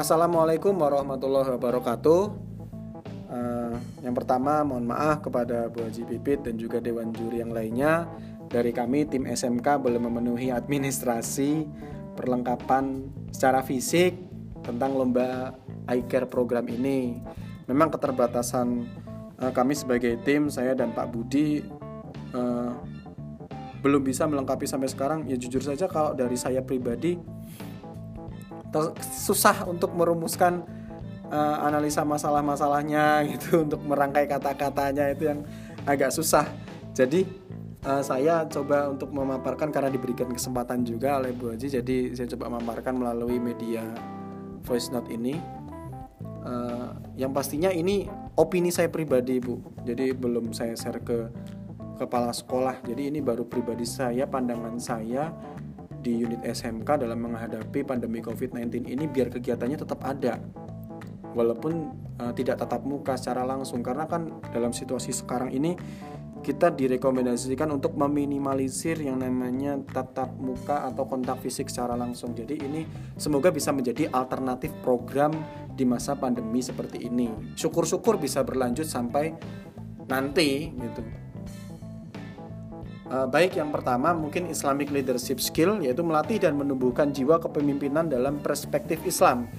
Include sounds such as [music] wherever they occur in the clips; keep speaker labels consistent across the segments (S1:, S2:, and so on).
S1: Assalamualaikum warahmatullahi wabarakatuh. Uh, yang pertama, mohon maaf kepada Bu Haji Pipit dan juga Dewan Juri yang lainnya. Dari kami tim SMK belum memenuhi administrasi perlengkapan secara fisik tentang lomba iCare program ini. Memang keterbatasan uh, kami sebagai tim, saya dan Pak Budi uh, belum bisa melengkapi sampai sekarang. Ya jujur saja kalau dari saya pribadi susah untuk merumuskan uh, analisa masalah-masalahnya [laughs] gitu untuk merangkai kata-katanya itu yang agak susah. Jadi uh, saya coba untuk memaparkan karena diberikan kesempatan juga oleh Bu Haji. Jadi saya coba memaparkan melalui media voice note ini. Uh, yang pastinya ini opini saya pribadi Bu. Jadi belum saya share ke kepala sekolah. Jadi ini baru pribadi saya pandangan saya di unit SMK dalam menghadapi pandemi COVID-19 ini biar kegiatannya tetap ada walaupun uh, tidak tatap muka secara langsung karena kan dalam situasi sekarang ini kita direkomendasikan untuk meminimalisir yang namanya tatap muka atau kontak fisik secara langsung. Jadi ini semoga bisa menjadi alternatif program di masa pandemi seperti ini. Syukur-syukur bisa berlanjut sampai nanti gitu. Uh, baik yang pertama mungkin Islamic leadership skill yaitu melatih dan menumbuhkan jiwa kepemimpinan dalam perspektif Islam.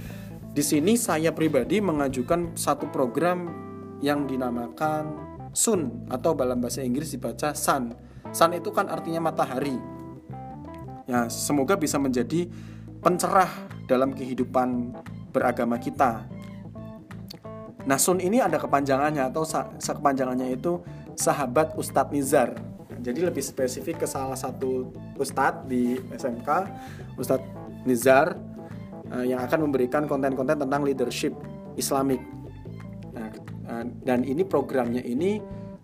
S1: Di sini saya pribadi mengajukan satu program yang dinamakan sun atau dalam bahasa Inggris dibaca sun. Sun itu kan artinya matahari. Ya, semoga bisa menjadi pencerah dalam kehidupan beragama kita. Nah, sun ini ada kepanjangannya atau kepanjangannya itu sahabat Ustadz Nizar. Jadi lebih spesifik ke salah satu ustadz di SMK, Ustadz Nizar eh, yang akan memberikan konten-konten tentang leadership Islamik Nah, dan ini programnya ini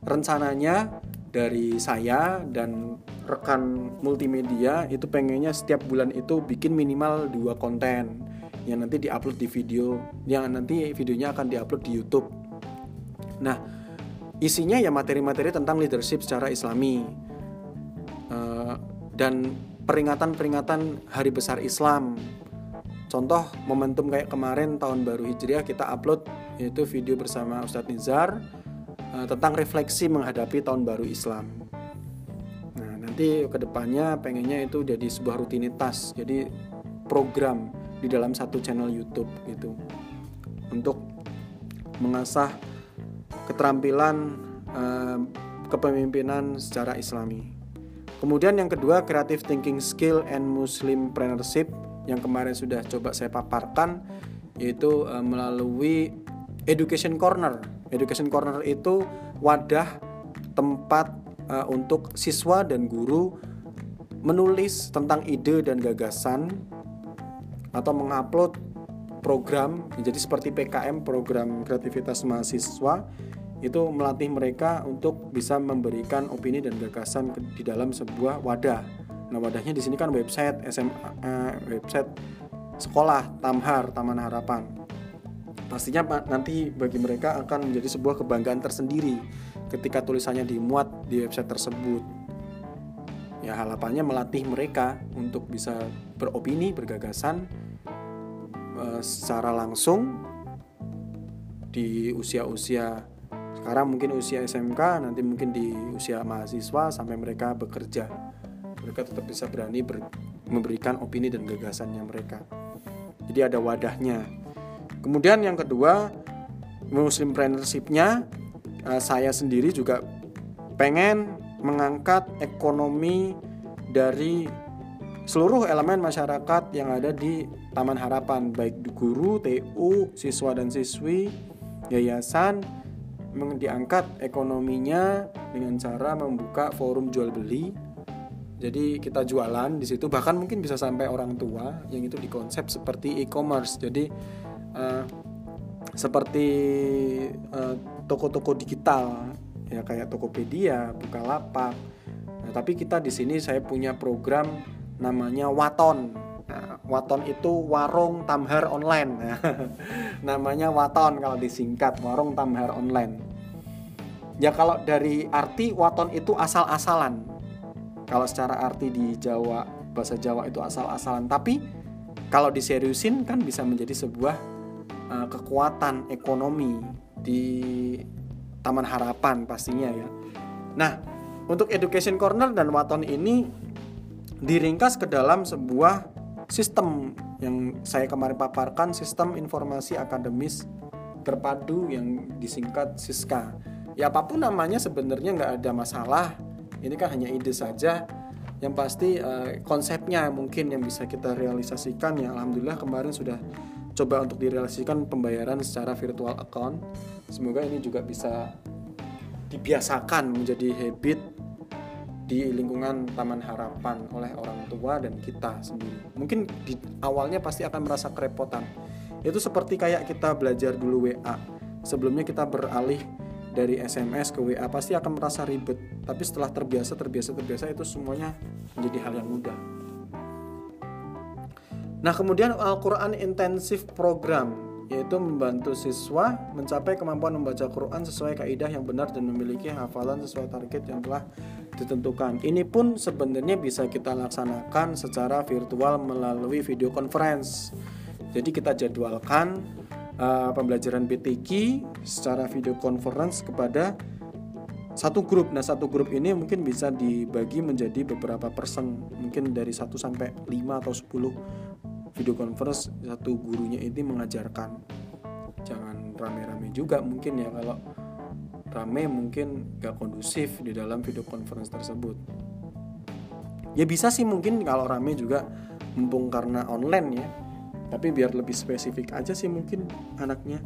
S1: rencananya dari saya dan rekan multimedia itu pengennya setiap bulan itu bikin minimal dua konten yang nanti diupload di video yang nanti videonya akan diupload di YouTube. Nah, isinya ya materi-materi tentang leadership secara Islami. Uh, dan peringatan-peringatan Hari Besar Islam. Contoh momentum kayak kemarin tahun baru Hijriah kita upload yaitu video bersama Ustadz Nizar uh, tentang refleksi menghadapi tahun baru Islam. Nah nanti ke depannya pengennya itu jadi sebuah rutinitas, jadi program di dalam satu channel YouTube gitu. Untuk mengasah keterampilan uh, kepemimpinan secara Islami. Kemudian yang kedua creative thinking skill and Muslim Muslimpreneurship yang kemarin sudah coba saya paparkan yaitu uh, melalui Education Corner. Education Corner itu wadah tempat uh, untuk siswa dan guru menulis tentang ide dan gagasan atau mengupload program jadi seperti PKM program kreativitas mahasiswa itu melatih mereka untuk bisa memberikan opini dan gagasan di dalam sebuah wadah Nah wadahnya di sini kan website SMA, eh, website sekolah Tamhar Taman Harapan. Pastinya nanti bagi mereka akan menjadi sebuah kebanggaan tersendiri ketika tulisannya dimuat di website tersebut. Ya harapannya melatih mereka untuk bisa beropini, bergagasan secara langsung di usia-usia sekarang mungkin usia SMK, nanti mungkin di usia mahasiswa sampai mereka bekerja. Mereka tetap bisa berani ber, memberikan opini dan gagasannya mereka. Jadi ada wadahnya. Kemudian yang kedua muslim Muslimpreneurship-nya uh, saya sendiri juga pengen mengangkat ekonomi dari seluruh elemen masyarakat yang ada di Taman Harapan baik guru, TU, siswa dan siswi, yayasan diangkat ekonominya dengan cara membuka forum jual beli jadi kita jualan di situ bahkan mungkin bisa sampai orang tua yang itu dikonsep seperti e-commerce. Jadi uh, seperti uh, toko-toko digital ya kayak Tokopedia, Bukalapak. Nah, tapi kita di sini saya punya program namanya Waton. Nah, Waton itu warung tamhar online. Nah, [laughs] namanya Waton kalau disingkat warung tamhar online. Ya kalau dari arti Waton itu asal-asalan kalau secara arti di Jawa bahasa Jawa itu asal-asalan tapi kalau diseriusin kan bisa menjadi sebuah uh, kekuatan ekonomi di Taman Harapan pastinya ya. Nah, untuk Education Corner dan Waton ini diringkas ke dalam sebuah sistem yang saya kemarin paparkan sistem informasi akademis terpadu yang disingkat SISKA. Ya apa pun namanya sebenarnya nggak ada masalah. Ini kan hanya ide saja. Yang pasti uh, konsepnya mungkin yang bisa kita realisasikan ya alhamdulillah kemarin sudah coba untuk direalisasikan pembayaran secara virtual account. Semoga ini juga bisa dibiasakan menjadi habit di lingkungan Taman Harapan oleh orang tua dan kita sendiri. Mungkin di awalnya pasti akan merasa kerepotan. Itu seperti kayak kita belajar dulu WA. Sebelumnya kita beralih dari SMS ke WA pasti akan merasa ribet. Tapi setelah terbiasa, terbiasa, terbiasa itu semuanya menjadi hal yang mudah. Nah, kemudian Al-Qur'an Intensive Program yaitu membantu siswa mencapai kemampuan membaca Quran sesuai kaidah yang benar dan memiliki hafalan sesuai target yang telah ditentukan. Ini pun sebenarnya bisa kita laksanakan secara virtual melalui video conference. Jadi kita jadwalkan uh, pembelajaran BTQ secara video conference kepada satu grup. Nah, satu grup ini mungkin bisa dibagi menjadi beberapa person, mungkin dari 1 sampai 5 atau 10 video conference satu gurunya ini mengajarkan. Jangan rame-rame juga mungkin ya kalau rame mungkin gak kondusif di dalam video conference tersebut. Ya bisa sih mungkin kalau rame juga mumpung karena online ya tapi biar lebih spesifik aja sih mungkin anaknya.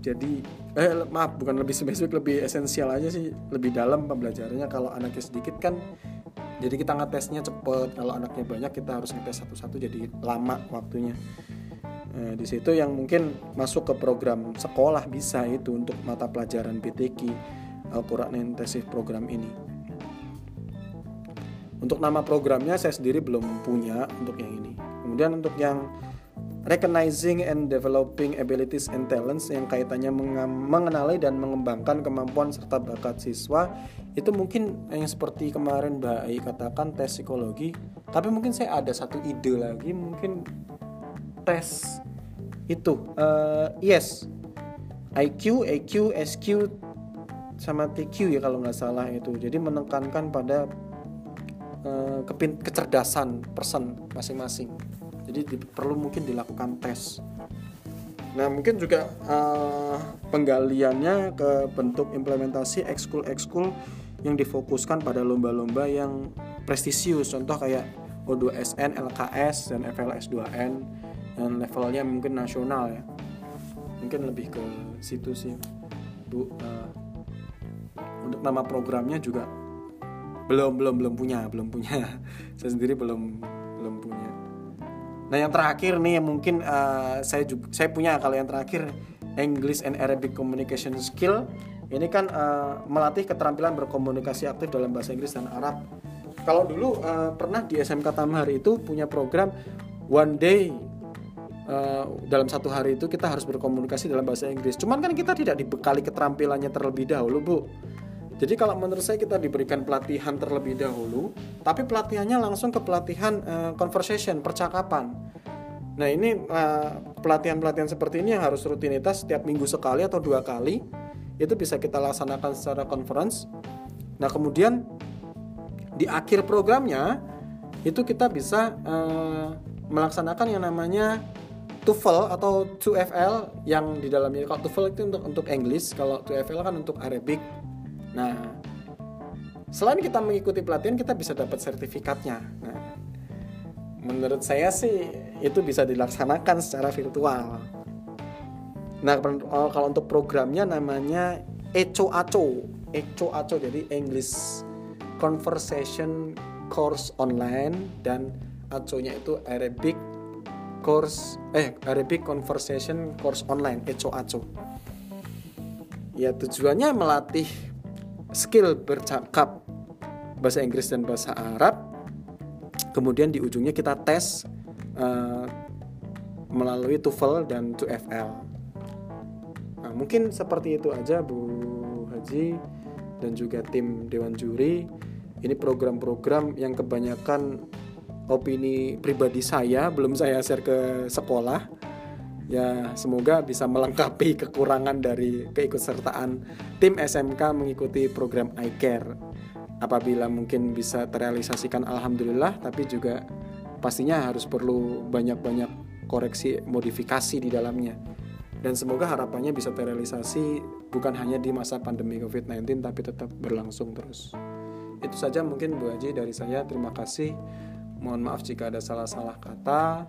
S1: Jadi eh maaf bukan lebih spesifik lebih esensial aja sih lebih dalam pembelajarannya. Kalau anaknya sedikit kan jadi kita ngetesnya cepet. Kalau anaknya banyak kita harus ngetes satu-satu jadi lama waktunya. Nah, di situ yang mungkin masuk ke program sekolah bisa itu untuk mata pelajaran BTQ Al-Quran Intensif program ini. Untuk nama programnya saya sendiri belum punya untuk yang ini. Kemudian untuk yang recognizing and developing abilities and talents yang kaitannya mengenali dan mengembangkan kemampuan serta bakat siswa itu mungkin yang seperti kemarin Mbak Ai katakan tes psikologi. Tapi mungkin saya ada satu ide lagi mungkin tes itu. Uh, yes. IQ, EQ, SQ sama TQ ya kalau nggak salah itu. Jadi menekankan pada uh, kecerdasan person masing-masing jadi di, perlu mungkin dilakukan tes. Nah mungkin juga uh, penggaliannya ke bentuk implementasi ekskul ekskul yang difokuskan pada lomba-lomba yang prestisius. Contoh kayak O2SN, LKS dan FLS 2N yang levelnya mungkin nasional ya. Mungkin lebih ke situ sih bu uh, untuk nama programnya juga belum belum belum punya belum punya. [laughs] Saya sendiri belum Nah yang terakhir nih mungkin uh, saya juga saya punya kalau yang terakhir English and Arabic Communication Skill ini kan uh, melatih keterampilan berkomunikasi aktif dalam bahasa Inggris dan Arab. Kalau dulu uh, pernah di SMK Tamhar itu punya program one day uh, dalam satu hari itu kita harus berkomunikasi dalam bahasa Inggris. Cuman kan kita tidak dibekali keterampilannya terlebih dahulu, Bu. Jadi kalau menurut saya kita diberikan pelatihan terlebih dahulu, tapi pelatihannya langsung ke pelatihan uh, conversation, percakapan. Nah ini pelatihan pelatihan-pelatihan seperti ini yang harus rutinitas setiap minggu sekali atau dua kali, itu bisa kita laksanakan secara conference. Nah kemudian di akhir programnya itu kita bisa uh, melaksanakan yang namanya TOEFL atau TOEFL yang di dalamnya kalau TOEFL itu untuk untuk English, kalau TOEFL kan untuk Arabic Nah, selain kita mengikuti pelatihan, kita bisa dapat sertifikatnya. Nah, menurut saya sih itu bisa dilaksanakan secara virtual. Nah, oh, kalau untuk programnya namanya ECO ACO. ECO ACO jadi English Conversation Course Online dan ACO-nya itu Arabic Course eh Arabic Conversation Course Online ECO ACO. Ya tujuannya melatih skill bercakap bahasa Inggris dan bahasa Arab. Kemudian di ujungnya kita tes uh, melalui TOEFL dan TOEFL. Nah, mungkin seperti itu aja Bu Haji dan juga tim Dewan Juri. Ini program-program yang kebanyakan opini pribadi saya belum saya share ke sekolah ya semoga bisa melengkapi kekurangan dari keikutsertaan tim SMK mengikuti program iCare apabila mungkin bisa terrealisasikan alhamdulillah tapi juga pastinya harus perlu banyak-banyak koreksi modifikasi di dalamnya dan semoga harapannya bisa terrealisasi bukan hanya di masa pandemi COVID-19 tapi tetap berlangsung terus. Itu saja mungkin Bu Haji dari saya. Terima kasih. Mohon maaf jika ada salah-salah kata.